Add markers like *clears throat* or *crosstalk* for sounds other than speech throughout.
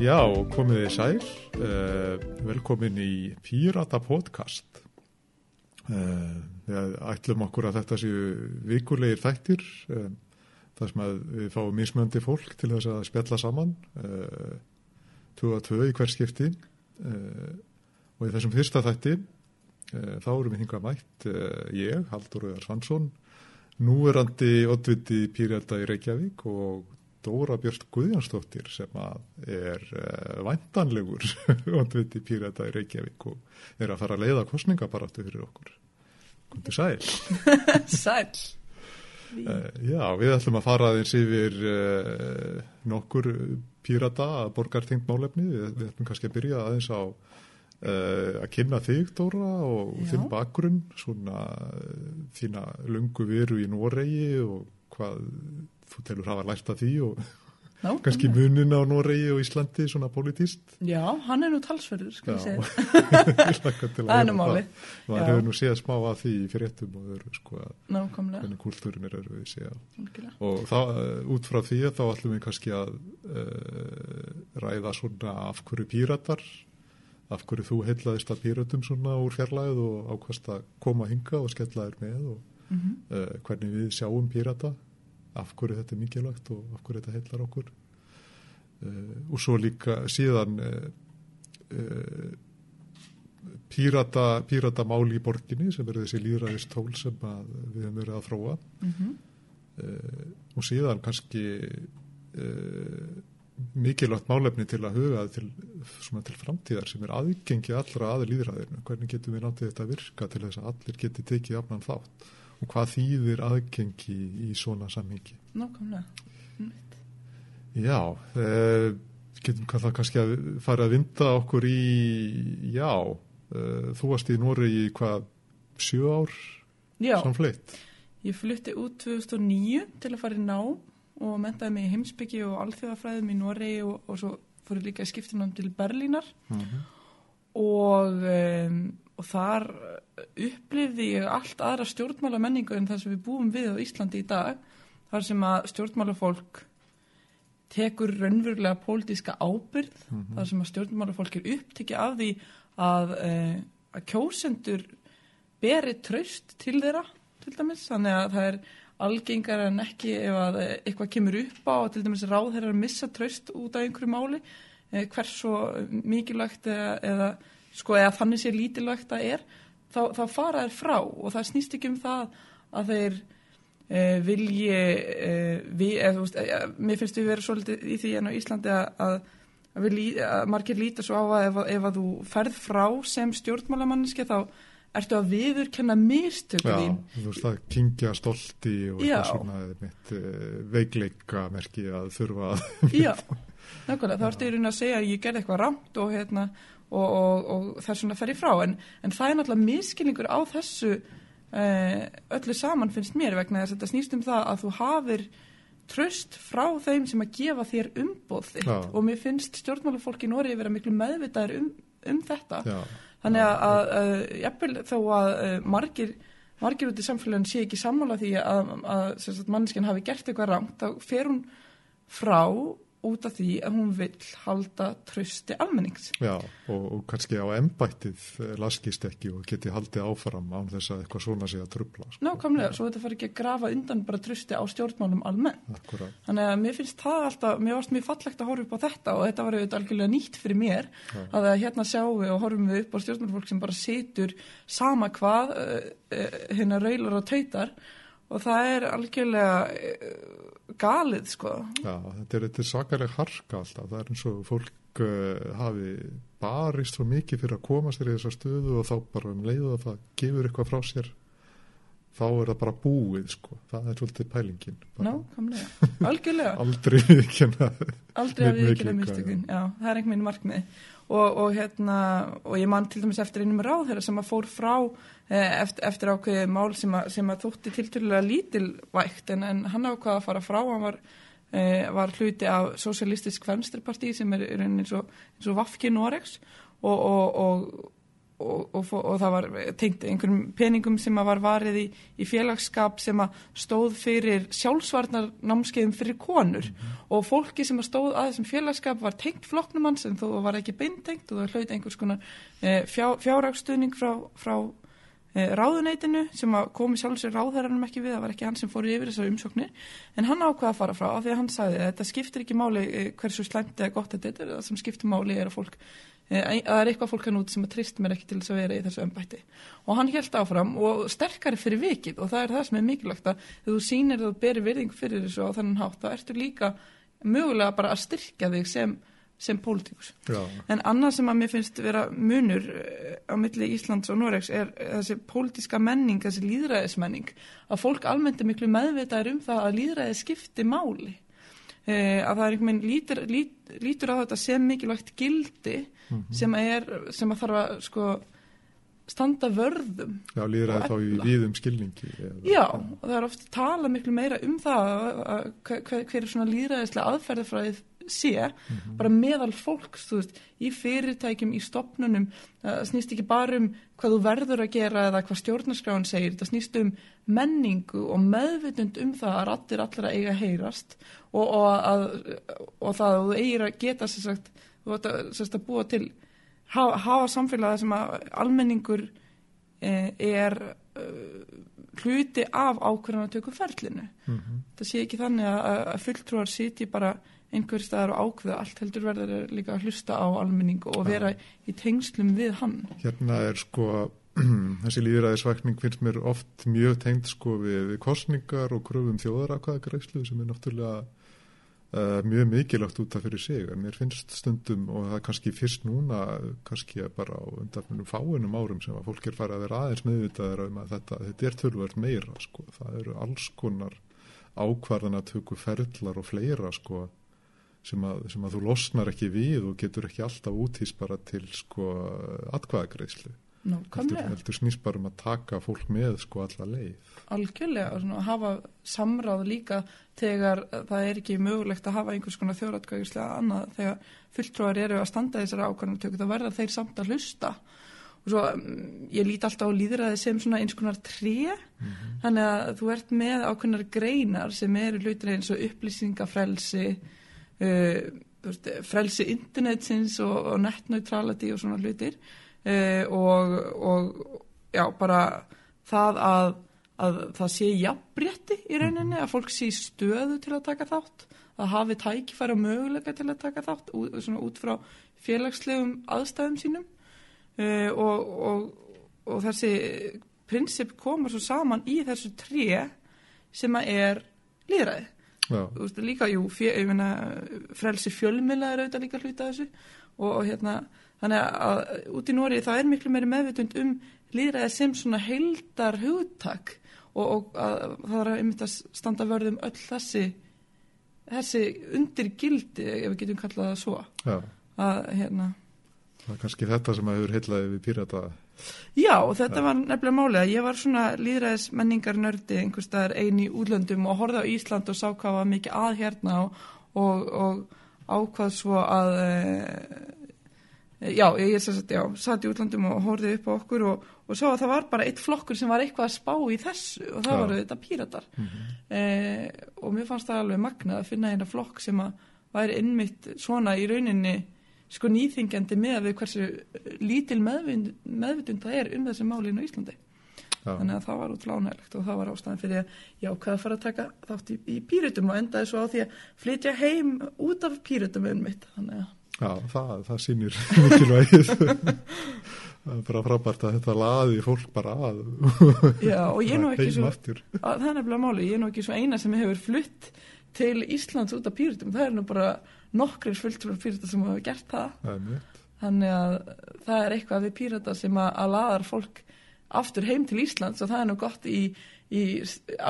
Já, komið þið sæl, uh, velkomin í Pírata podcast. Uh, við ætlum okkur að þetta séu vikulegir þættir, uh, þar sem við fáum mismöndi fólk til þess að spjalla saman, tvö að tvö í hver skipti og í þessum fyrsta þætti þá erum við hingað mætt ég, Haldur Öðar Svansson, núverandi oddviti Pírata í Reykjavík og Dóra Björn Guðjánsdóttir sem er uh, væntanlegur *laughs* ondviti pírata í Reykjavík og er að fara að leiða kostningabaratu fyrir okkur. Kundi sæl. *laughs* sæl. Uh, já, við ætlum að fara aðeins yfir uh, nokkur pírata að borgartingt málefni. Við, við ætlum kannski að byrja aðeins á að kynna þig Dóra og já. þinn bakgrunn, svona þína lungu veru í Noregi og hvað þú telur hafa lært af því og Ná, *laughs* kannski munin á Noregi og Íslandi svona politíst. Já, hann er nú talsverður, skal ég segja. *laughs* *laughs* það er nú máli. Það hefur nú séð smá að því í fyrirtum og öru, sko, hvernig kúltúrin er öru við séð. Og það, út frá því þá ætlum við kannski að uh, ræða svona af hverju píratar, af hverju þú heitlaðist að píratum svona úr fjarlæð og ákvæmst að koma hinga og skella þér með og mm -hmm. uh, hvernig við sjáum pírata af hverju þetta er mikilvægt og af hverju þetta heitlar okkur. Uh, og svo líka síðan uh, uh, pírata, pírata máli í borginni sem er þessi líðræðist tól sem við hefum verið að þróa. Mm -hmm. og síðan kannski mikilvægt málefni til að huga til, til framtíðar sem er aðgengi allra aður líðræðinu hvernig getum við náttúrulega þetta að virka til þess að allir geti tekið afnan þátt hvað þýðir aðgengi í svona samhengi. Nákvæmlega. Já, eh, getum það kannski að fara að vinda okkur í, já, eh, þú varst í í hvað, sjö ár samfleitt? Ég flutti út 2009 til að fara í ná og mentaði mig í heimsbyggi og alþjóðafræðum í Nóri og, og svo fór ég líka nám til Berlínar uh mhm. -huh. og, um, og þar upplifði ég allt aðra stjórnmála menningu en það sem við búum við á Íslandi í dag þar sem að stjórnmálafólk tekur raunverulega pólitíska ábyrð mm -hmm. þar sem að stjórnmálafólk er upptikið af því að, eh, að kjósendur beri tröst til þeirra til dæmis, þannig að það er algengar en ekki ef að eh, eitthvað kemur upp á og til dæmis ráð þeirra að missa tröst út af einhverju máli eh, hvers svo mikilvægt eða, eða sko eða þannig sé lítilvægt að er þá, þá fara þær frá. Og það snýst ekki um það að þeir e, vilji e, við, eða, veist, e, mér finnst við vera svolítið í því en á Íslandi að, að, við, að margir líta svo á að ef, ef að þú ferð frá sem stjórnmálamanniski þá ertu að viðurkenna mistöku þín. Já, þú veist það kingja stolti og eitthvað svona mitt veikleika merki að þurfa að Já, nákvæmlega, þá ertu í raun að segja að ég gerði eitthvað rámt og hérna og, og, og það er svona að ferja frá en, en það er náttúrulega miskilningur á þessu uh, öllu saman finnst mér vegna þess að þetta snýst um það að þú hafir tröst frá þeim sem að gefa þér umboð þitt ja. og mér finnst stjórnmálafólk í Nóri vera miklu meðvitaður um, um þetta ja. þannig að, að, að jafnvel þó að uh, margir margir út í samfélagin sé ekki sammála því að, að mannskinn hafi gert eitthvað rangt þá fer hún frá út af því að hún vil halda trösti almennings. Já, og, og kannski á ennbættið laskist ekki og geti haldið áfram án þess að eitthvað svona sé að trubla. Sko. Nákvæmlega, svo þetta fari ekki að grafa undan bara trösti á stjórnmálum almennt. Akkurát. Þannig að mér finnst það alltaf, mér varst mjög fallegt að horfa upp á þetta og þetta var auðvitað algjörlega nýtt fyrir mér Já. að hérna sjáum við og horfum við upp á stjórnmálfólk sem bara setur sama hvað uh, uh, hérna raular og tautar og það er algjörlega uh, galið sko. Já, þetta er, er sakalega harka alltaf, það er eins og fólk uh, hafi barist svo mikið fyrir að koma sér í þessa stöðu og þá bara um leiðu að það gefur eitthvað frá sér þá er það bara búið sko. Það er svolítið pælingin. Ná, *laughs* algjörlega. Aldrei viðkjöna Aldrei viðkjöna mistökun, já, það er einhvern veginn markmið og, og hérna og ég man til dæmis eftir einum ráð þeirra sem að fór frá eh, eftir, eftir ákveðið mál sem að, sem að þótti tilturlega lítilvægt en, en hann ákvaða að fara frá. Hann var, eh, var hluti af Socialistisk Venstreparti sem er, er eins og, og Vafki Noregs. Og, og og, og, það var tengt einhverjum peningum sem að var varið í, í félagsskap sem að stóð fyrir sjálfsvarnar námskeiðum fyrir konur. Og fólki sem að stóð að þessum félagsskap var tengt flokknum hans en þó var ekki beintengt og það hlaut einhvers konar e, fjá, fjárraksstuðning frá, frá ráðuneytinu sem komi sjálfsögur ráðherranum ekki við, það var ekki hann sem fór yfir þessar umsóknir en hann ákvaða að fara frá af því að hann sagði að þetta skiptir ekki máli e, hversu slæmt eða gott þetta er, það sem skiptir máli er að fólk e, að það er eitthvað fólk hann út sem að trist mér ekki til þess að vera í þessu ömbætti og hann held áfram og sterkari fyrir vikið og það er það sem er mikilvægt að þú sýnir að þú berir virðing fyrir þessu á þannig hátt þá ertu líka mögulega bara að styrkja þig sem, sem pólitíkus En annað sem að mér finnst vera munur eh, á milli Íslands og Noregs er þessi pólitíska menning, þessi líðræðismenning, að fólk almennt er miklu meðvitaður um það að líðræði skipti máli. Eh, að það er einhvern veginn lítur, lít, lítur á þetta sem mikilvægt gildi sem, er, sem að þarf að sko, standa vörðum. já líðræði þá í víðum skilningi. eða- Já, og það er oft tala miklu meira um það að- að hver, hver er svona líðræðislega aðferðafræðið sé, bara meðal fólks, þú veist, í fyrirtækjum, í stopnunum, það snýst ekki bara um hvað þú verður að gera eða hvað stjórnarskráin segir, það snýst um menningu og meðvitund um það að rattir allra eiga að heyrast og, og, að, og það að þú eigir að geta sagt, þú ert að, að búa til hafa, hafa samfélagi sem að almenningur eh, er uh, hluti af ákvörðanatöku ferlinu. Mhm. Það sé ekki þannig að, að fulltrúar sitji bara einhver staðar og ákveða. Allt heldur verður líka að hlusta á almenning og vera í tengslum við hann. Hérna er sko, *clears throat* þessi líðræðisvækning finnst mér oft mjög tengt sko við, við kostningar og kröfum þjóðarakvæðagreislu sem er náttúrulega uh, mjög mikilvægt út af fyrir sig. En mér finnst stundum og það er kannski fyrst núna kannski bara á undanfjörnum fáinum árum sem að fólk er farið að vera aðeins meðvitaður um að þetta, þetta er tölvöld meira sko, það eru alls konar ákvarðana tökur ferðlar og fleira sko sem að, sem að þú losnar ekki við og getur ekki alltaf útýst bara til sko atkvæðagreislu heldur, snýst bara um að taka fólk með sko alla leið. Algjörlega og svona, hafa samráð líka þegar það er ekki mögulegt að hafa einhvers konar þjóratkvæðislega annað. Þegar fulltrúar eru að standa þessari ákvarðanatöku þá verða þeir samt að hlusta. Og svo mm, ég lít alltaf á líðræði sem svona eins konar tré. Þannig að þú ert með ákveðnar greinar sem eru hlutir eins og upplýsingafrelsi veist, frelsi internetsins og, og netneutrality og svona hlutir. Uh, og, og já, bara það að, að það sé jafnrétti í rauninni, að fólk sé stöðu til að taka þátt, að hafi tækifæra möguleika til að taka þátt ú, svona út frá félagslegum aðstæðum sínum. Uh, og, og, og þessi prinsip koma svo saman í þessu tré sem að er líðræði þú veist, líka, jú, fjö, ég meina, frelsi fjölmila er auðvitað líka hluta þessu. Og, og hérna, þannig að út í Nóri það er miklu meiri meðvitund um líðræði sem svona heildar hugtak og, og að, það er einmitt að standa vörðum öll þessi þessi undir gildi, ef við getum kallað það svo, já, að hérna það er kannski þetta sem að hefur heillaði við pírata. Já, þetta var nefnilega málið að ég var svona líðræðis menningar nördi einhvers staðar einu í útlöndum og horfði á Ísland og sá hvað var mikið að hérna og, og, og ákvað svo að e, já, ég er sagt, já, satt í útlandum og horfði upp á okkur og, og sá að það var bara eitt flokkur sem var eitthvað að spá í þessu og það Já. voru þetta píratar. E, og mér fannst það alveg magnað að finna eina flokk sem að væri innmitt svona í rauninni sko nýþingjandi með að við hversu lítil meðvind, meðvitund það er um þessi málinu á Íslandi. Já, Þannig að það var útrúlega ánægilegt og það var ástæðan fyrir að já, hvað að fara að taka þátt í, í pírutum og endaði svo á því að flytja heim út af pírutum um mitt. Þannig að, já það, það sýnir mikilvægið *laughs* það er bara frábært að þetta laði fólk bara að já, og ég nú *laughs* ekki svo, að, það er nefnilega máli, ég nú ekki svo eina sem hefur flutt til Íslands út af pírutum. Það er nú bara nokkrir fulltrúar pírata sem hafa gert það. Þannig að það er eitthvað við pírata sem að, að laðar fólk aftur heim til Íslands og það er nú gott í, í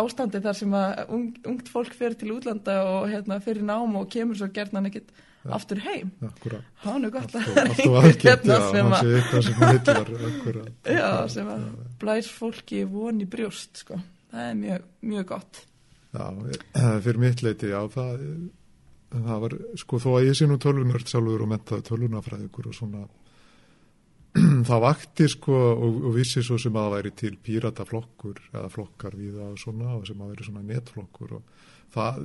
ástandi þar sem að ung, ungt fólk fer til útlanda og hérna, fer í nám og kemur svo gerðan ekkert aftur heim. akkurat Það er nú gott að það er einhver hérna sem að, sem hillar akkurat já, sem að blæs fólki von í brjóst, sko. Það er mjög, mjög gott. Já, fyrir mitt leiti, já, það, það var, sko, þó að ég sé nú tölvunörd sjálfur og mentaði tölvunafræðikur og svona, *clears throat* það vakti sko og, og vissi svo sem að það væri til pírataflokkur eða flokkar við það og svona og sem að væri svona netflokkur og það,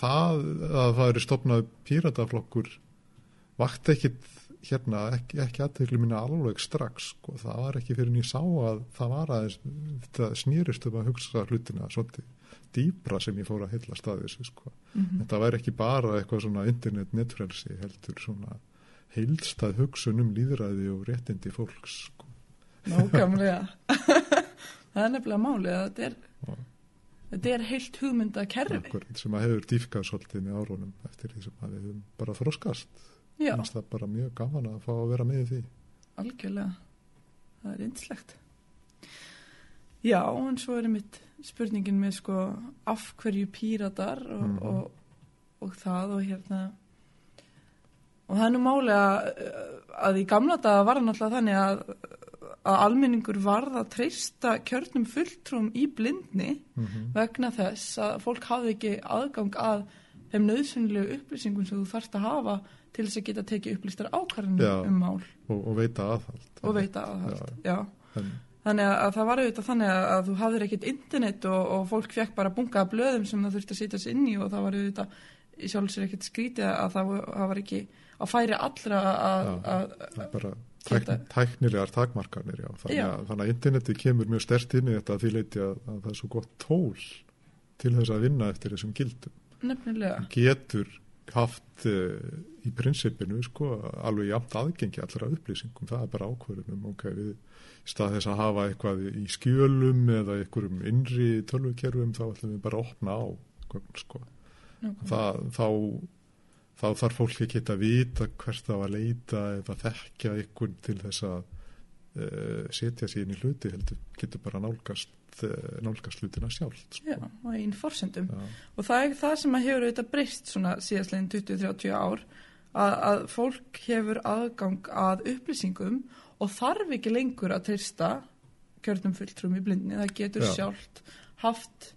það að það eru stopnað pírataflokkur vakti ekkit hérna ekki, ekki aðtegli minna alveg strax sko, það var ekki fyrir nýj sá að það var aðeins, það snýrist um að hugsa hlutina svolítið dýbra sem ég fór að heila staðis sko. mm -hmm. þetta væri ekki bara eitthvað svona internet netfrelsi heldur svona heilstað hugsun um líðræði og réttindi fólks sko. Nákvæmlega *laughs* það er nefnilega málið að þetta er er heilt hugmynda kerfi Akkurat, sem að hefur dýfkað svolítið með árunum eftir því sem að við höfum bara þróskast það er bara mjög gaman að fá að vera með því. Algjörlega, það er einslegt Já, en svo er mitt spurningin með sko af hverju píratar og, mm og, og það og hérna og það er nú málega að í gamla daga var það náttúrulega þannig að, að almenningur varð að treysta kjörnum fulltrúm í blindni mm -hmm. vegna þess að fólk hafði ekki aðgang að þeim nöðsynlegu upplýsingum sem þú þarfst að hafa til þess að geta tekið upplýstar ákvarðinu um mál. Og, og veita aðhald. Og veita aðhald, já, já. En, þannig að, að það var auðvitað þannig að, að þú hafðir ekkit internet og, og fólk fekk bara bungaða blöðum sem það þurfti að sitja sér inn í og það var auðvitað í sjálfsvegar ekkit skrítið að það, það var ekki að færi allra að bara tæknilegar takmarkanir já. Þannig, já. Að, þannig að interneti kemur mjög stert inn í þetta að því leiti að það er svo gott tól til þess að vinna eftir þessum gildum Nefnilega. getur haft uh, í prinsipinu sko, alveg jæmt aðgengi allra upplýsingum, það er bara ákverðunum ok, við stað þess að hafa eitthvað í skjölum eða einhverjum innri tölvukerfum, þá ætlum við bara að opna á sko. okay. það, þá þá þarf fólk ekki að vita hvert það var að leita eða þekkja einhvern til þess að uh, setja sér inn í hluti heldur, getur bara nálgast Eh, nálgast hlutina sjálf sko. Já, og einn fórsendum og það er það sem að hefur auðvitað breyst svona síðastleginn 20-30 ár að, að fólk hefur aðgang að upplýsingum og þarf ekki lengur að treysta kjörnum fulltrum í blindni, það getur Já. sjálft haft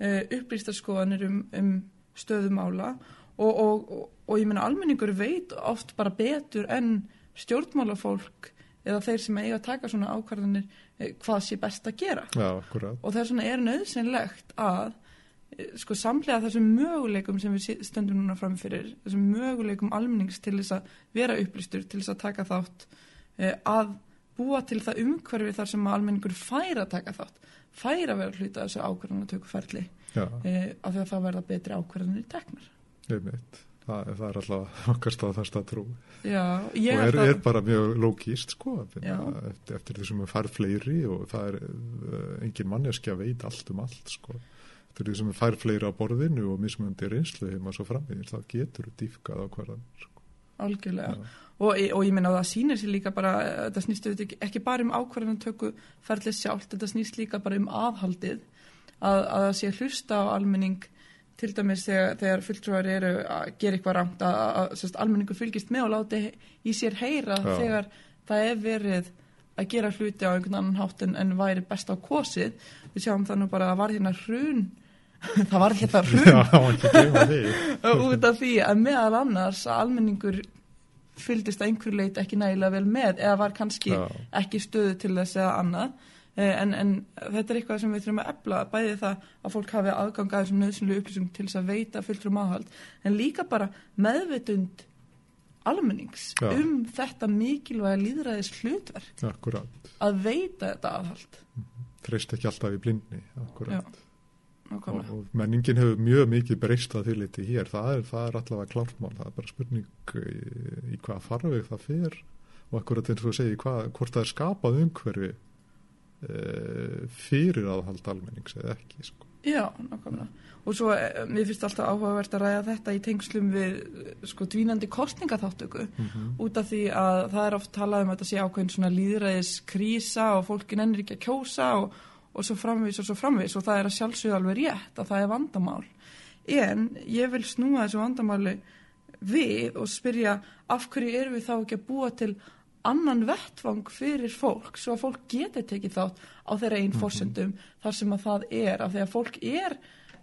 uh, upplýstarskoðanir um, um stöðumála og, og, og, og ég menna almenningur veit oft bara betur en stjórnmálafólk eða þeir sem eiga að taka svona ákvarðanir eh, hvað sé best að gera. Já, og það er svona er nöðsynlegt að eh, sko samlega þessum möguleikum sem við stöndum núna framfyrir þessum möguleikum almennings til þess að vera upplýstur, til þess að taka þátt eh, að búa til það umhverfi þar sem almenningur fær að taka þátt fær að vera hluta þessu ákvarðan að tökja ferli af því að það verða betri ákvarðanir í teknar. Veit það, það er alltaf *laughs* okkar staðfæst að trú. Já, og er, er bara mjög lógíst sko eftir, eftir því sem við fær fleiri og það er uh, engin manneski að veit allt um allt sko. Eftir því sem við fær fleiri á borðinu og mismöndi reynslu heima svo framvegir þá getur við dýfkað á hverjan sko. Algjörlega. Og, og ég minna að það sýnir sér líka bara þetta snýst ekki, ekki bara um ákvarðan tökku ferðlega sjálft, þetta snýst líka bara um aðhaldið að, að það sé hlusta á almenning til dæmis þegar, þegar fulltrúar eru að gera eitthvað rámt að, að, að almenningur fylgist með og láti í sér heyra Já. þegar það er verið að gera hluti á einhvern annan hátt en, en væri best á kosið. Við sjáum það nú bara að var hérna hrun. *laughs* *laughs* Það var hérna hrun. *laughs* Út af því að meðal annars að almenningur fylgist að einhver leit ekki nægilega vel með eða var kannski Já. ekki stöðu til þess eða annað en, en þetta er eitthvað sem við þurfum að ebla bæði það að fólk hafi aðgang að þessum nöðsynlu upplýsum til þess að veita fulltrum aðhald en líka bara meðveitund almennings Já. um þetta mikilvæga líðræðis hlutverk Akkurat. að veita þetta aðhald. Þreist ekki alltaf í blindni Akkurat. Og, og menningin hefur mjög mikið breyst að þýrleiti hér. Það er, það er allavega klártmál það er bara spurning í, í hvað farveg það fer og akkurat eins og að segja hvort það er skapað umhverfi fyrir aðhald almennings eða ekki sko. Já, nákvæmlega og svo eh, mér finnst alltaf áhugavert að ræða þetta í tengslum við sko dvínandi kostningaþáttöku mm -hmm. út af því að það er oft talað um að þetta sé ákveðin svona líðræðis krísa og fólkin ennir ekki að kjósa og, og svo framvis og svo framvis og það er að sjálfsögða alveg rétt að það er vandamál en ég vil snúa þessu vandamáli við og spyrja af hverju erum við þá ekki að búa til annan vettvang fyrir fólk svo að fólk geti tekið þátt á þeirra einn mhm. fórsöndum mm -hmm. þar sem að það er af því að fólk er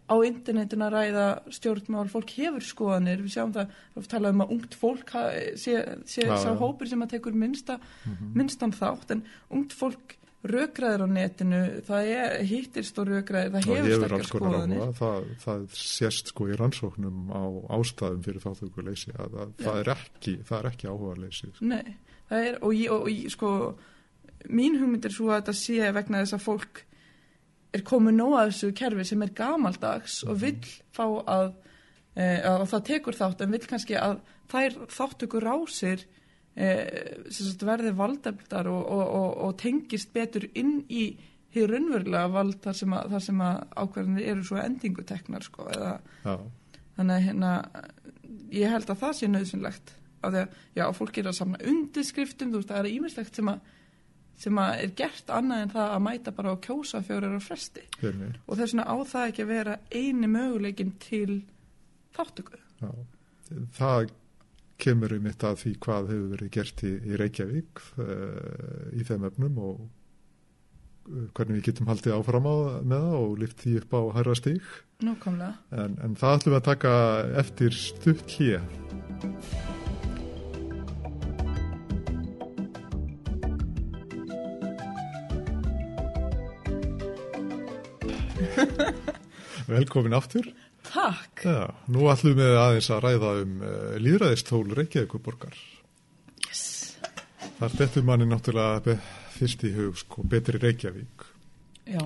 á internetinu að ræða stjórnmál, fólk hefur skoðanir, við sjáum það, við talaðum að ungt fólk sé, sé Já, sá já. hópur sem að tekur minnsta, Mhm. minnstan þátt, en ungt fólk rökræðir á netinu, það er hittist og rökræðir, það hefur sterkar skoðanir. áhuga. Það, það sést sko í rannsóknum á ástæðum fyrir þáttökuleysi að, að það, er ekki, það er ekki áhuga leysi. Nei, það er, og ég, og ég, sko, mín hugmynd er svo að þetta sé vegna þess að fólk er komið nóg að þessu kerfi sem er gamaldags og vill fá að, e, að það tekur þátt en vill kannski að þær þáttökur rásir e, verði valdefldar og, og, og, og tengist betur inn í hér raunverulega vald þar sem að, að ákvarðanir eru svo endinguteknar sko, eða þannig að hérna ég held að það sé nöðsynlegt af því að já, fólk er að samna undirskriftum þú veist, það er ímislegt sem að sem að er gert annað en það að mæta bara og kjósa fjórar á fresti einmitt. og þess vegna á það ekki að vera eini möguleikin til þáttöku Já. Það kemur um mitt að því hvað hefur verið gert í, í Reykjavík uh, í þeim efnum og uh, hvernig við getum haldið áfram á, með það og lift því upp á hæra stík. En, en það ætlum við að taka eftir stutt hér. *laughs* Velkomin aftur. Takk Já, nú ætlum við aðeins að ræða um uh, líðræðistól Reykjavíkuborgar. yes. Þar dettur manni náttúrulega fyrst í hug sko, betri Reykjavík Já,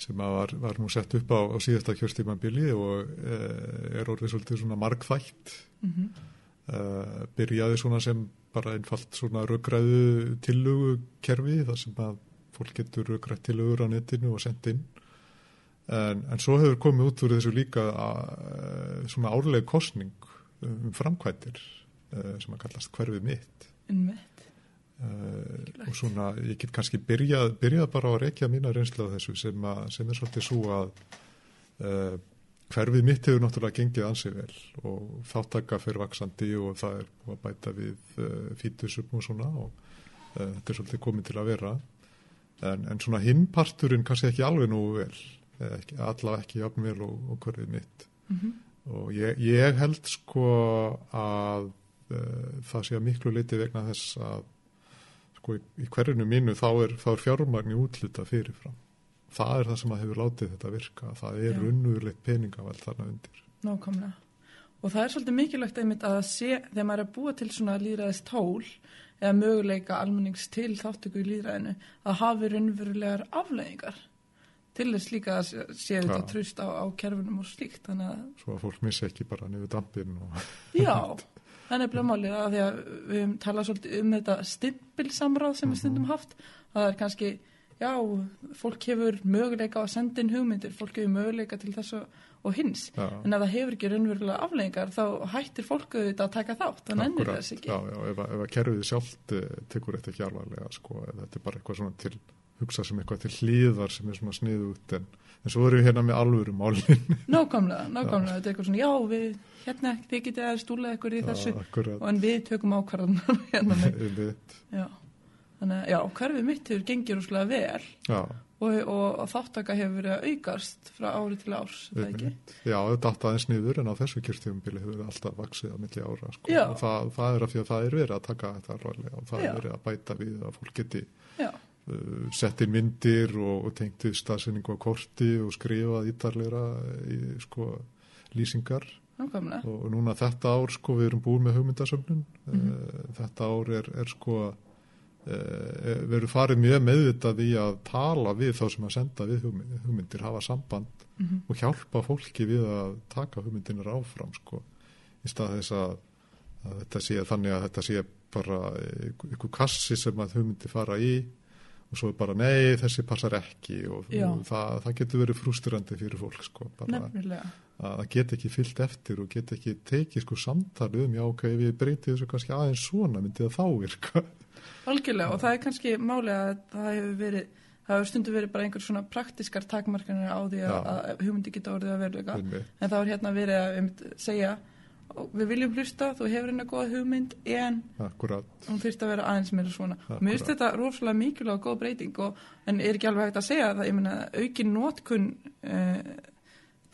sem var, var nú sett upp á, á síðasta kjörstímanbili og uh, er orðið svolítið svona margþætt. mm Uh, byrjaði svona sem bara einfalt svona röggræðu tillugu kerfi þar sem að fólk getur röggrætt tillugur á netinu og sendt inn en, en svo hefur komið út úr þessu líka uh, svona árleg kostning um framkvættir uh, sem að kallast hverfið mitt. Innmitt uh, og svona ég get kannski byrjað, byrjað bara á að rekja mína reynslu á þessu sem, að, sem er svolítið svo að uh, hverfið mitt hefur náttúrulega gengið ansið vel og þáttaka fyrir vaksandi og það er að bæta við uh, fítusum og svona og þetta er svolítið komið til að vera. En, en svona hinnparturinn kannski ekki alveg nú vel allavega ekki jafn vel og, og hverfið mitt. Mm og ég, ég held sko að uh, það sé að miklu leiti vegna þess að sko í, í hverjunu mínu þá er, er fjármagn í útluta fyrirfram. Það er það sem að hefur látið þetta virka. Það er Já. unnurleitt peningavæl þarna undir. Nákvæmlega. Og það er svolítið mikilvægt einmitt að sé, þegar maður er að búa til svona líðræðis tól eða möguleika almennings til þáttöku í líðræðinu, að hafi raunverulegar afleiðingar til þess líka að sé- þetta Já. tröst á, á kerfunum og slíkt. Þannig að, svo að fólk missi ekki bara niður dampin og já, það er nefnilega málið að því að við höfum talað svolítið um þetta stimpilsamráð sem við stundum haft. Það er kannski, já, fólk hefur möguleika á að senda inn hugmyndir, fólk hefur möguleika til þess og, hins. já, En ef það hefur ekki raunverulega afleggingar þá hættir fólk auðvitað að taka þátt, nennir akkurat, þess ekki. já, já, ef, að- að kerfið sjálft eh, tekur þetta ekki alvarlega sko, þetta er bara eitthvað svona til hugsa sem eitthvað til hlýðar sem er svona sniðut en, en svo erum við hérna með alvöru málin *laughs* Nákvæmlega, nákvæmlega, þetta er eitthvað svona, já, við, hérna, þið getið að stúla ykkur í þessu akkurat og en við tökum ákvarðan *laughs* hérna með, já. Þannig að, já, hverfið mitt hefur gengið rúslega vel Já, og, og, þáttaka hefur verið að aukast frá ári til árs, er það ekki? Já, þetta átt aðeins niður en á þessu kjörstjöfumbili hefur það alltaf vaksið á milli ára sko. Já. það, það er af því að það er verið að taka þetta alvarlega og það Já. er verið að bæta við að fólk geti Já, uh, sett inn myndir og, og tengt við staðsynningu á korti og skrifað ítarleira í sko lýsingar. Og, og núna þetta ár sko við erum búin með hugmyndasöfnun. Mhm. uh, þetta ár er, er sko við erum farið mjög meðvitað í að tala við þá sem að senda við hugmyndir, hafa samband mm og hjálpa fólki við að taka hugmyndinar áfram sko í stað þess að, að þetta sé þannig að þetta sé bara einhver kassi sem að hugmyndi fara í og svo er bara nei þessi passar ekki og, og það, það getur verið frústurandi fyrir fólk sko nefnilega, að það get ekki fyllt eftir og get ekki tekið sko samtali um já ok ef ég breyti þessu kannski aðeins svona myndi það þá virka algjörlega og það er kannski máli að það hefur verið, það hefur stundu verið bara einhver svona praktiskar takmarkanir á því að, að hugmyndi geta orðið að veruleika. Einmitt. En þá er hérna verið að segja, "Og við viljum hlusta, þú hefur hérna góða hugmynd, en akkurat. hún þurft að vera aðeins meira svona. Akkurat. Mér finnst þetta rosalega mikilvæg og góð breyting og, en er ekki alveg hægt að segja það, ég meina aukin nótkun uh,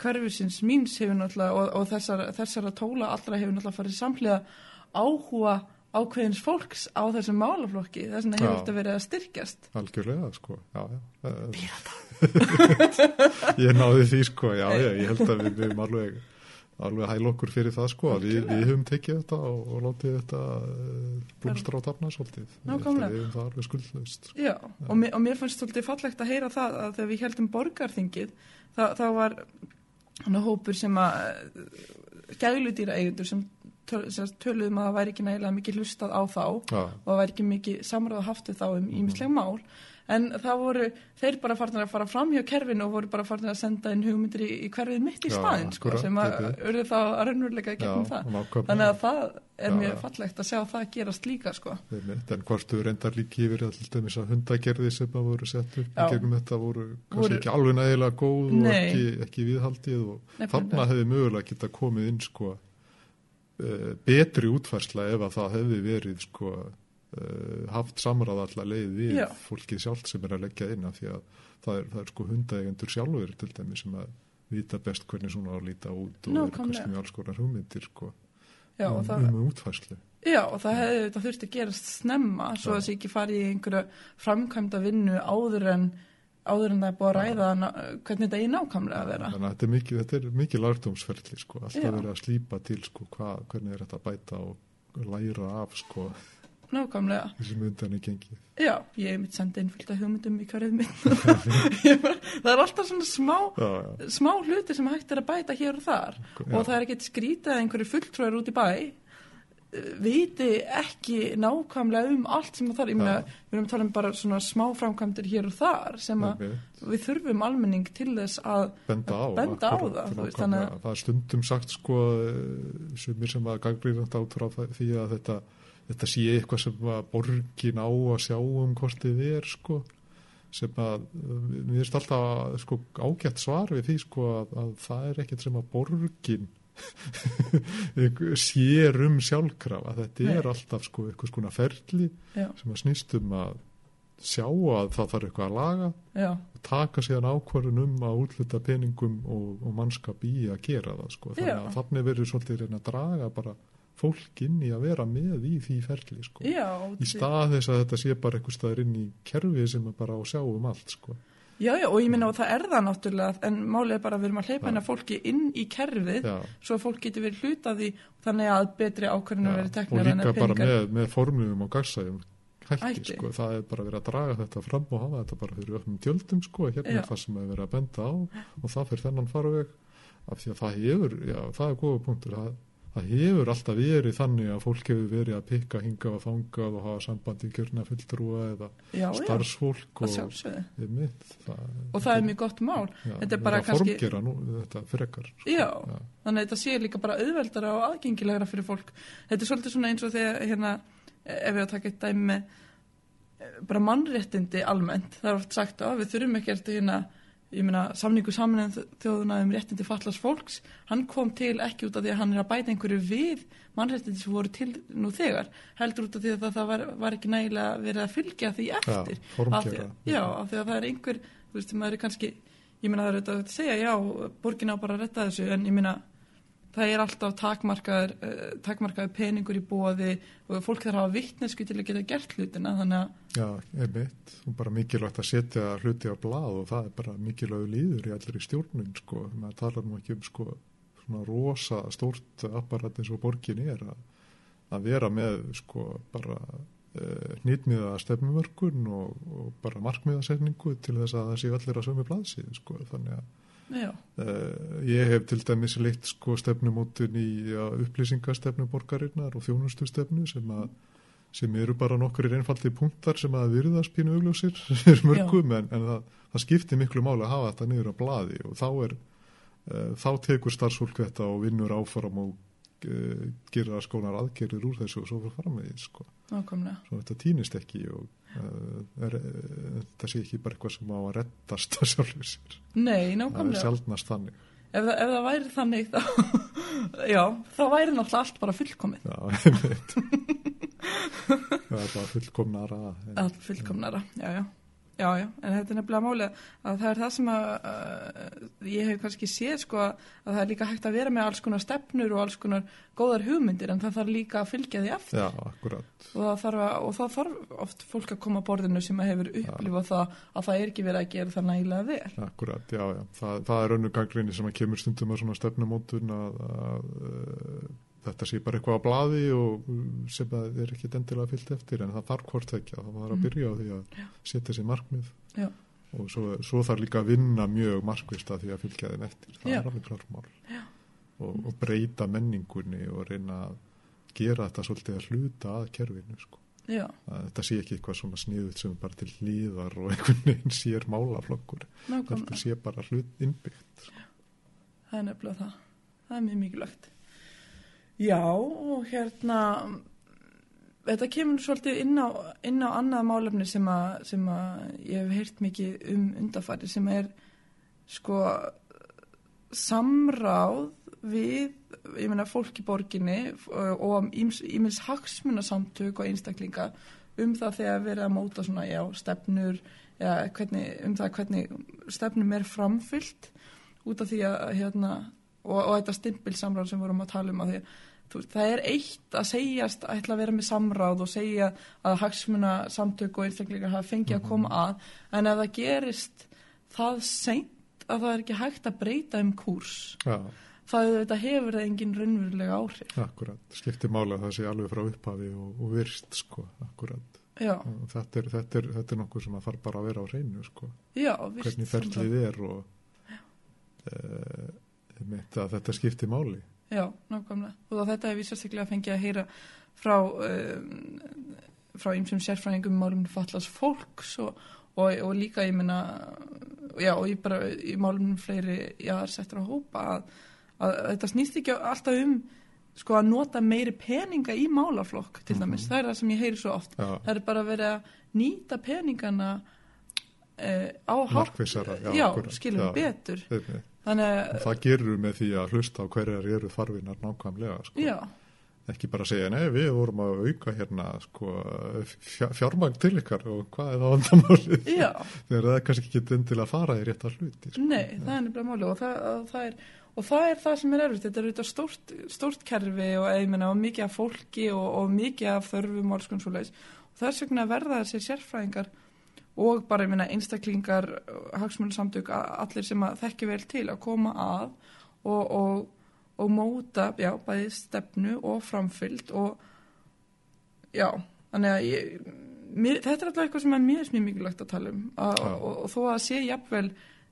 hverfisins míns hefur náttúrulega og, og þessara, þessara tóla allra hefur náttúrulega farið samhliða áhuga ákveðins fólks á þessum málaflokki. Þess vegna hefur þetta verið að styrkjast. Algjörlega sko. Já, já. *laughs* ég náði því sko. Já, já, ég held að við við erum alveg alveg hæl okkur fyrir það sko að við, við höfum tekið þetta og, og látið þetta uh, blómstra á tafna svolítið. Við höfum það alveg skuldlaust sko. Já, og mér, og mér fannst svolítið fallegt að heyra það að þegar við heldum borgarþingið þá, var hann hópur sem að gæludýra eigendur sem, töl, sem töluðum að það væri ekki nægilega mikið hlustað á þá já, og það væri ekki mikið samráð haft við þá um ímisleg mál en það voru þeir bara farnir að fara fram hjá kerfinu og voru bara farnir að senda inn hugmyndir í, í hverfið mitt í Já, staðinn sko, sem að urðu þá að raunveruleika gegnum það þannig að það er Já, mjög já. fallegt að sjá það gerast líka sko. En hvort þú reyndar líki yfir að til dæmis að hundagerði sem að voru sett upp í gegnum þetta voru kannski Voru- ekki alveg nægilega góð og Nei. ekki, ekki viðhaldið og Nefnilega. þarna hefði mögulega geta komið inn sko uh, betri útfærsla ef að það hefði verið sko haft samráð allar leið við Já. fólkið sjálft sem er að leggja inn af því að það er, það er sko hundaegendur sjálfur til dæmis sem að vita best hvernig svona að líta út og eru Nákvæmlega. kannski með alls konar hugmyndir sko Já, um, það, um útfærslu Já, og það hefði þetta þurfti að gerast snemma svo Já. að það sé ekki farið í einhverja framkvæmda vinnu áður en áður en það er búið að ræða ná- hvernig þetta er nákvæmlega að vera. Þannig að þetta er mikið, þetta er mikið lærdomsferli sko, alltaf verið að slípa til sko, hva, hvernig er þetta að bæta og læra af sko, Nákvæmlega. þessi myndan er gengið. Já, ég hef mitt sendið inn fullt af hugmyndum í hverjuð mitt. *laughs* Það er alltaf svona smá, Já, já, smá hluti sem hægt er að bæta hér og þar já, og það er ekkert skrítið að einhverju fulltrúar út í bæ eh, viti ekki nákvæmlega um allt sem það þarf. Ég meina, við erum að tala um bara svona smá framkvæmdir hér og þar sem að við þurfum almenning til þess að benda á, benda á akkurat, það, veist, að- það er stundum sagt sko, eh, sumir sem að gangrýrand át frá það- því að þetta, þetta sé eitthvað sem að borgin á að sjá um hvort þið er sko, sem að eh, mér finnst alltaf sko, ágætt svar við því sko, að, að það er ekkert sem að borgin *laughs* sér um sjálfkrafa þetta Nei. er alltaf sko eitthvað skona ferli já, sem að snýst um að sjá að það þarf eitthvað að laga já, og taka síðan ákvörðun um að útluta peningum og, og mannskap í að gera það sko. þannig að þannig verður svolítið reyna að draga bara fólk inn í að vera með í því ferli sko. já, í stað þess að þetta sé bara eitthvað staðar inn í kerfi sem er bara á að sjá um allt sko. já, já, og ég minna og það er það náttúrulega en málið er bara að við erum að hleypa hennar fólki inn í kerfið Já, svo að fólk getur verið hluta því þannig að betri ákvörðinu verið já. teknar og en líka að bara með, með formlugum og gagsæðum hætti, sko. það er bara verið að draga þetta fram og hafa þetta bara fyrir öfnum tjöldum sko. hérna er það sem er verið að benda á og það fyrir þennan farveg af því að það hefur, já það er góða punktur það, það hefur alltaf verið þannig að fólk hefur verið að pikka hinga og fanga og hafa sambandi í kjörna fulltrúa eða já, já, starfsfólk að og, sjálfsögðu einmitt, það, og það er mjög gott mál já, þetta er bara kannski- nú, þetta frekar sko. Já. þannig að þetta sé líka bara auðveldara og aðgengilegra fyrir fólk þetta er svolítið svona eins og þegar hérna, ef við að taka eitt dæmi eh, bara mannréttindi almennt það er oft sagt að við þurfum ekki eftir hérna ég meina samningu saminuð þjóðuna um réttindi fallast fólks hann kom til ekki út af því að hann er að bæta einhverju við mannréttindi sem voru til nú þegar heldur út af því að það, var, var ekki nægilega verið að fylgja því eftir. Já, af því, já, af því að það er einhver þú veist, maður er kannski ég meina það er auðvitað að segja, já, borgin á bara að retta þessu, en ég meina það er alltaf takmarkaður, uh, takmarkaður peningur í bóði og fólk þarf að hafa vittnesku til að geta gert hlutina, þannig að Já, einmitt, og bara mikilvægt að setja hluti á blað og það er bara mikilvæg líður í allir í stjórnun sko, maður talar nú ekki um sko svona rosa stórt apparat eins og borgin er að, að vera með sko bara uh, hnýtmiða stefnumörkun og, og bara markmiðasetningu til þess að það sé allir á sömu blaðsíð sko, þannig að Uh, ég hef til dæmis leitt sko stefnumótun í upplýsingastefnu borgarinnar og þjónustustefnu sem, sem eru bara nokkur einfaldi punktar sem að virðast pínu augljósir *laughs* fyrir mörgum en, en það, það skiptir miklu máli að hafa þetta niður á blaði og þá er uh, þá tekur starfsfólk þetta og vinnur áfram og uh, gera skónar aðgerðir úr þessu og svo fyrir framvegið sko. nákvæmlega. Svo þetta týnist ekki og er, uh, þetta sé ekki bara eitthvað sem á að rettast að sjálfur sér. Nei, það er nákvæmlega, sjálfnast þannig. Ef það, ef það væri þannig þá, *laughs* já, þá væri náttúrulega allt bara fullkomið, Já, *laughs* einmitt. það er bara fullkomnara. En, allt fullkomnara já, já, Já, já, en þetta er nefnilega málið að það er það sem að uh, ég hef kannski séð sko að það er líka hægt að vera með alls konar stefnur og alls konar góðar hugmyndir en það þarf líka að fylgja því eftir Já, akkurat. og það þarf, að, og það þarf oft fólk að koma að borðinu sem að hefur upplifað það að það er ekki verið að gera það nægilega vel. Akkurat, já, já. Það, það er önnu gangrinni sem að kemur stundum að svona stefnumótun að, að, að þetta sé bara eitthvað á blaði og sem að er ekki endilega fyllt eftir en það þarf hvort ekki að það var að byrja á því að setja sér markmið Já. og svo, svo þarf líka að vinna mjög markvist að því að fylgja þeim eftir það Já. er alveg klármál og, og breyta menningunni og reyna að gera þetta svolítið að hluta að kerfinu sko. Já, þetta sé ekki eitthvað svona sniðut sem bara til hlýðar og *laughs* einhvern veginn sér málaflokkur þetta sé bara hlut innbyggt sko. Það er nefnilega það. Það er mjög mikilvægt. Já, og hérna, þetta kemur svolítið inn á, inn á annað málefni sem að, sem að ég hef heyrt mikið um undarfæri sem er sko samráð við, ég meina, fólk í borginni og ímils hagsmunasamtök og einstaklinga um það þegar verið að móta svona, já, stefnur, já, hvernig, um það hvernig stefnum er framfyllt út af því að, hérna, og, og þetta stimpilsamráð sem vorum að tala um að því þú það er eitt að segjast að ætla að vera með samráð og segja að hagsmuna samtök og einstaklingar hafa fengið að koma að en ef það gerist það seint að það er ekki hægt að breyta um kúrs. Já, það þetta hefur það engin raunverulega áhrif. Akkurat, skiptir máli að það sé alveg frá upphafi og, og virst sko, akkurat. Þetta er, þetta, er, þetta er nokkuð sem að þarf bara að vera á reynu sko, já, hvernig ferlið er og að þetta skiptir máli já, nákvæmlega og þetta hefur sérstaklega fengið að heyra frá um, frá ýmsum sérfræðingum um málumni fallast fólks og, og, og líka ég minna já, og ég bara í málumni fleiri jáðarsettur að hópa að, að þetta snýst ekki alltaf um sko að nota meiri peninga í málaflokk til dæmis, það er það sem ég heyri svo oft Já. það er bara verið að nýta peningana eh, á Markvissara, já, já, skilum já. betur. Þannig það gerur með því að hlusta á hverjar eru þarfinar nákvæmlega sko. já, ekki bara segja, nei við vorum að auka hérna sko, fjár, fjármagn til ykkar og hvað er það vandamálið? *laughs* Þegar það er kannski ekki endilega að fara í réttar hluti sko. Nei, það er nefnilega máli og það, það er og það er það sem er erfitt, þetta er auðvitað stórt, stórt kerfi og, meina, og mikið af fólki og, og mikið af þörfum og alls konar svo leiðis og þess vegna verða þessi sérfræðingar og bara meina einstaklingar hagsmunarsamtök, allir sem að þekki vel til að koma að og, og, og móta já, bæði stefnu og framfyllt og já, þannig að ég, mér, þetta er alltaf eitthvað sem er mjög mikilvægt að tala um. Já. og, og, þó að sé jafnvel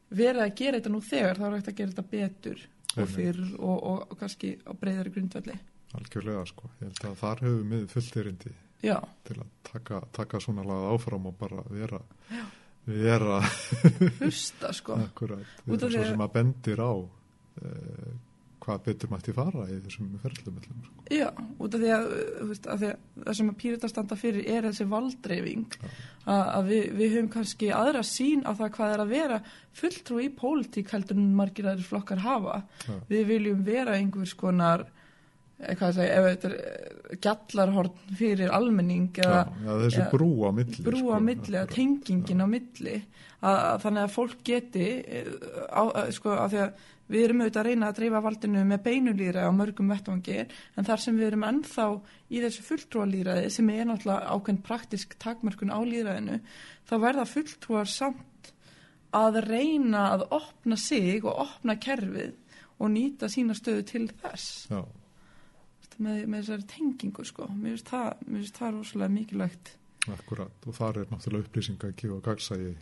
verið að gera þetta nú þegar þá er hægt að gera þetta betur og fyrr og, kannski á breyðari grundvalli algjörlega sko, ég held að þar hefur við fullt erindi já, til að taka, taka svona lagað áfram og bara vera vera hlusta sko. Akkurat, vera svo sem að bendir á uh, hvað betur mætti fara í þessum ferlum öllum, sko. já, út af því að, veist, að, því að það sem að pírita standa fyrir er þessi valdreifing að, að við, við höfum kannski aðra sín á það hvað er að vera fulltrú í pólitík heldur en margir aðrir flokkar hafa. Já. við viljum vera einhvers konar eh, segja, ef er eh, gjallarhorn fyrir almenning eða Já, já, þessi brú á milli brú sko, á milli, að akkurat. tengingin á milli. Að, að þannig að fólk geti eh, á, að, sko, að því að við erum auðvitað að reyna að dreifa valdinu með beinulýra á mörgum vettvangi en þar sem við erum ennþá í þessu fulltrúalýraði sem er náttúrulega ákveðin praktisk takmörkun á lýraðinu þá verða fulltrúar samt að reyna að opna sig og opna kerfið og nýta sína stöðu til þess. Já, með, með þessari tengingu sko. Mér finnst það, það rosalega mikilvægt. Akkurat og þar er náttúrulega upplýsingaki og gagsægi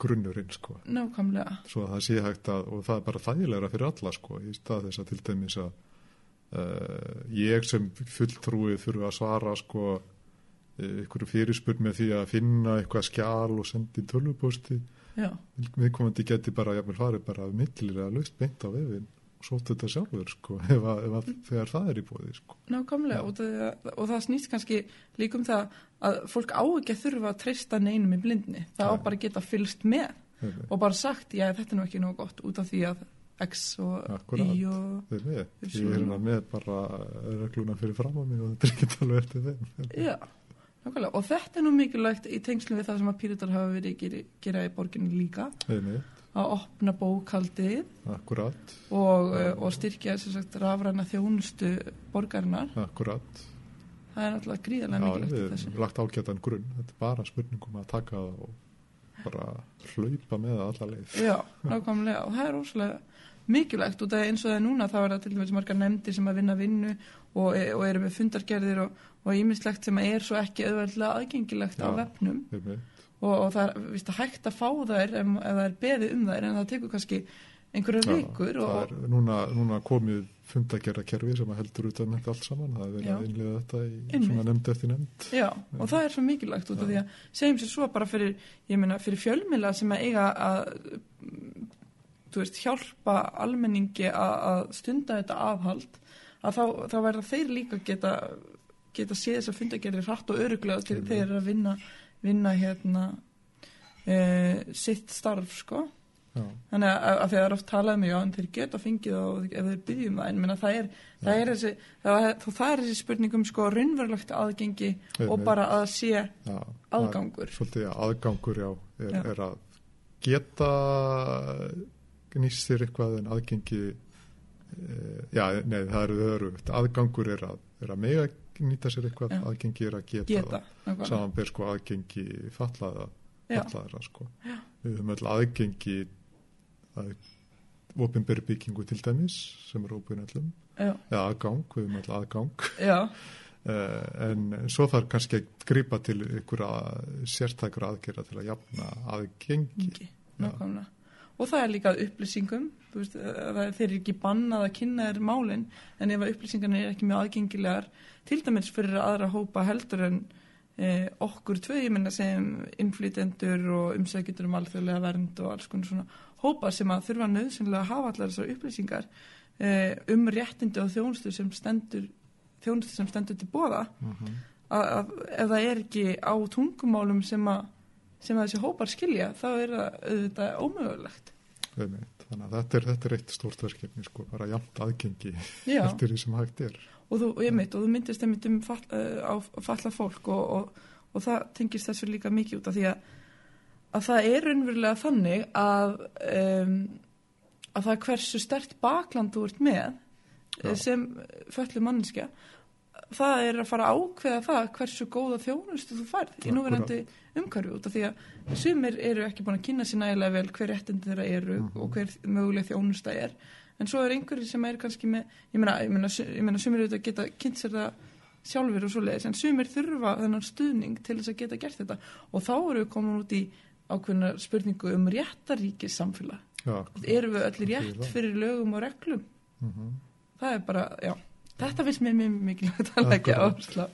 grunnurinn sko. Nákvæmlega. Svo að það sé hægt að, og það er bara þægilegra fyrir alla sko, í stað þess að til dæmis að uh, ég sem fulltrúi þurfa að svara sko eh, ykkur fyrirspurn með því að finna eitthvað skjál og sendi tölvupósti. Já. Viðkomandi geti bara, jafnvel farið bara millilega laust beint á vefin og sótt þetta sjálfur sko, *laughs* ef að, ef að þegar það er í bóði sko. Nákvæmlega og það, og það snýst kannski líka um það að fólk á ekki að þurfa að treysta neinum í blindni. Það á Nei. bara geta fylst með Einmitt. og bara sagt, já þetta er nú ekki nóg gott út af því að X og Akkúrat. Y og... Þeir Við ég er hérna með bara regluna fyrir fram á mig og þetta er ekki alveg eftir þeim Já, nákvæmlega. Og þetta er nú mikilvægt í tengslu við það sem að píritar hafa verið að gera, í borginu líka, einmitt, að opna bókaldið akkurat, og, uh, og styrkja sagt rafræna þjónustu borgarinnar. akkurat. Það er náttúrulega gríðarlega mikilvægt við hefum lagt ágætan grunn, þetta er bara spurningum að taka það og bara hlaupa með það alla leið. Já, nákvæmlega og það er óslega mikilvægt út af eins og það er núna þá er það til dæmis margar nefndir sem að vinna vinnu og, og eru með fundargerðir og, og ímislegt sem er svo ekki auðveldlega aðgengilegt á Já. vefnum Einmitt, og, og það er víst, hægt að fá þær ef, ef það er beðið um þær en það tekur kannski einhverja vikur það og, núna, núna komið fundagerra kerfi sem að heldur út að þetta allt saman, það er verið að innlega þetta í Einmitt. svona nefnd eftir nefnd. Já, og það er svo mikilvægt út af því að segjum sér svo bara fyrir, fyrir fjölmila sem að eiga að veist, hjálpa almenningi að, að stunda þetta aðhald að þá, þá verða þeir líka geta geta séð þess að fundagerði hratt og öruglega til þeir eru að vinna vinna hérna e, sitt starf, sko Já, þannig að, að þegar oft talaði mig á en þeir geta fengið og ef þeir byggjum það en minna, það, er, það, er þessi, það, er, það er þessi spurningum sko raunverulegt aðgengi og Einmitt. bara að sé já. aðgangur Svolítið aðgangur, já, er, Já. er að geta nýst þér eitthvað en aðgengi, e, já, nei, það eru örugt. Aðgangur er að, er að mega nýta sér eitthvað, Já. aðgengi er að geta, geta það. Samanber sko aðgengi fallaða, Já. fallaðara sko. Við höfum öll aðgengi að opinberi byggingu til dæmis sem er öllum, já, eða aðgang, við höfum öll aðgang. já, Uh, *laughs* en svo þarf kannski að gripa til einhverja sértækur aðgerða til að jafna aðgengi. nákvæmlega og það er líka upplýsingum veist, þeir eru ekki bannað að kynna þér málin en ef að upplýsingarnir er ekki mjög aðgengilegar til dæmis fyrir aðra hópa heldur en eh, okkur tvö, ég menna sem innflytendur og umsækjendur um alþjóðlega vernd og alls konar svona hópa sem að þurfa nöðsynlega að hafa allar þessar upplýsingar eh, um réttindi og þjónustu sem stendur þjónustu sem stendur til bóða Mhm. að, að ef það er ekki á tungumálum sem að, sem að þessi hópar skilja þá er það auðvitað ómögulegt. Þannig að þetta er, þetta er eitt stórt verkefni, sko, bara jafnt aðgengi Já, *laughs* eftir því sem hægt er. og þú, mitt, og þú myndist einmitt um fall, á falla fólk og, og, og það tengist þessu líka mikið út af því að, að það er raunverulega þannig að um, að það er hversu stert bakland þú ert með Já. eh, sem föllu manneskja það er að fara að ákveða það hversu góða þjónustu þú færð í núverandi umhverju út af því að sumir eru ekki búin að kynna sér nægilega vel hver réttindi þeirra eru Mhm. og hver möguleg þjónusta er. En svo er einhverjir sem er kannski með ég meina, sumir auðvitað geta kynnt sér það sjálfur og svoleiðis en sumir þurfa þennan stuðning til þess að geta gert þetta. Og þá eru við komin út í ákveðna spurningu um réttaríkis samfélag. Já, erum við öll Fyrir rétt fyrir lögum og reglum? Mm það er bara, já þetta finnst mér mjög mikilvægt að leggja áherslu á.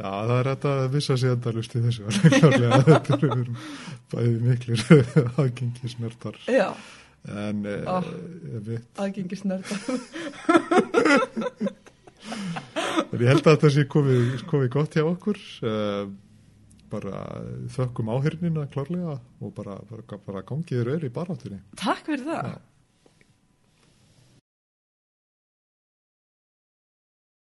Já, það er þetta að vissa sig endalust í þessu. *laughs* þetta eru bæði miklir *laughs* aðgengi snertar. já, En eh, Ah. ég veit, aðgengisnörda *laughs* en ég held að þetta sé komið, komið gott hjá okkur. Uh, bara þökkum áhyrnina klárlega og bara, bara, bara gangið þér öll í baráttunni. takk fyrir það Já.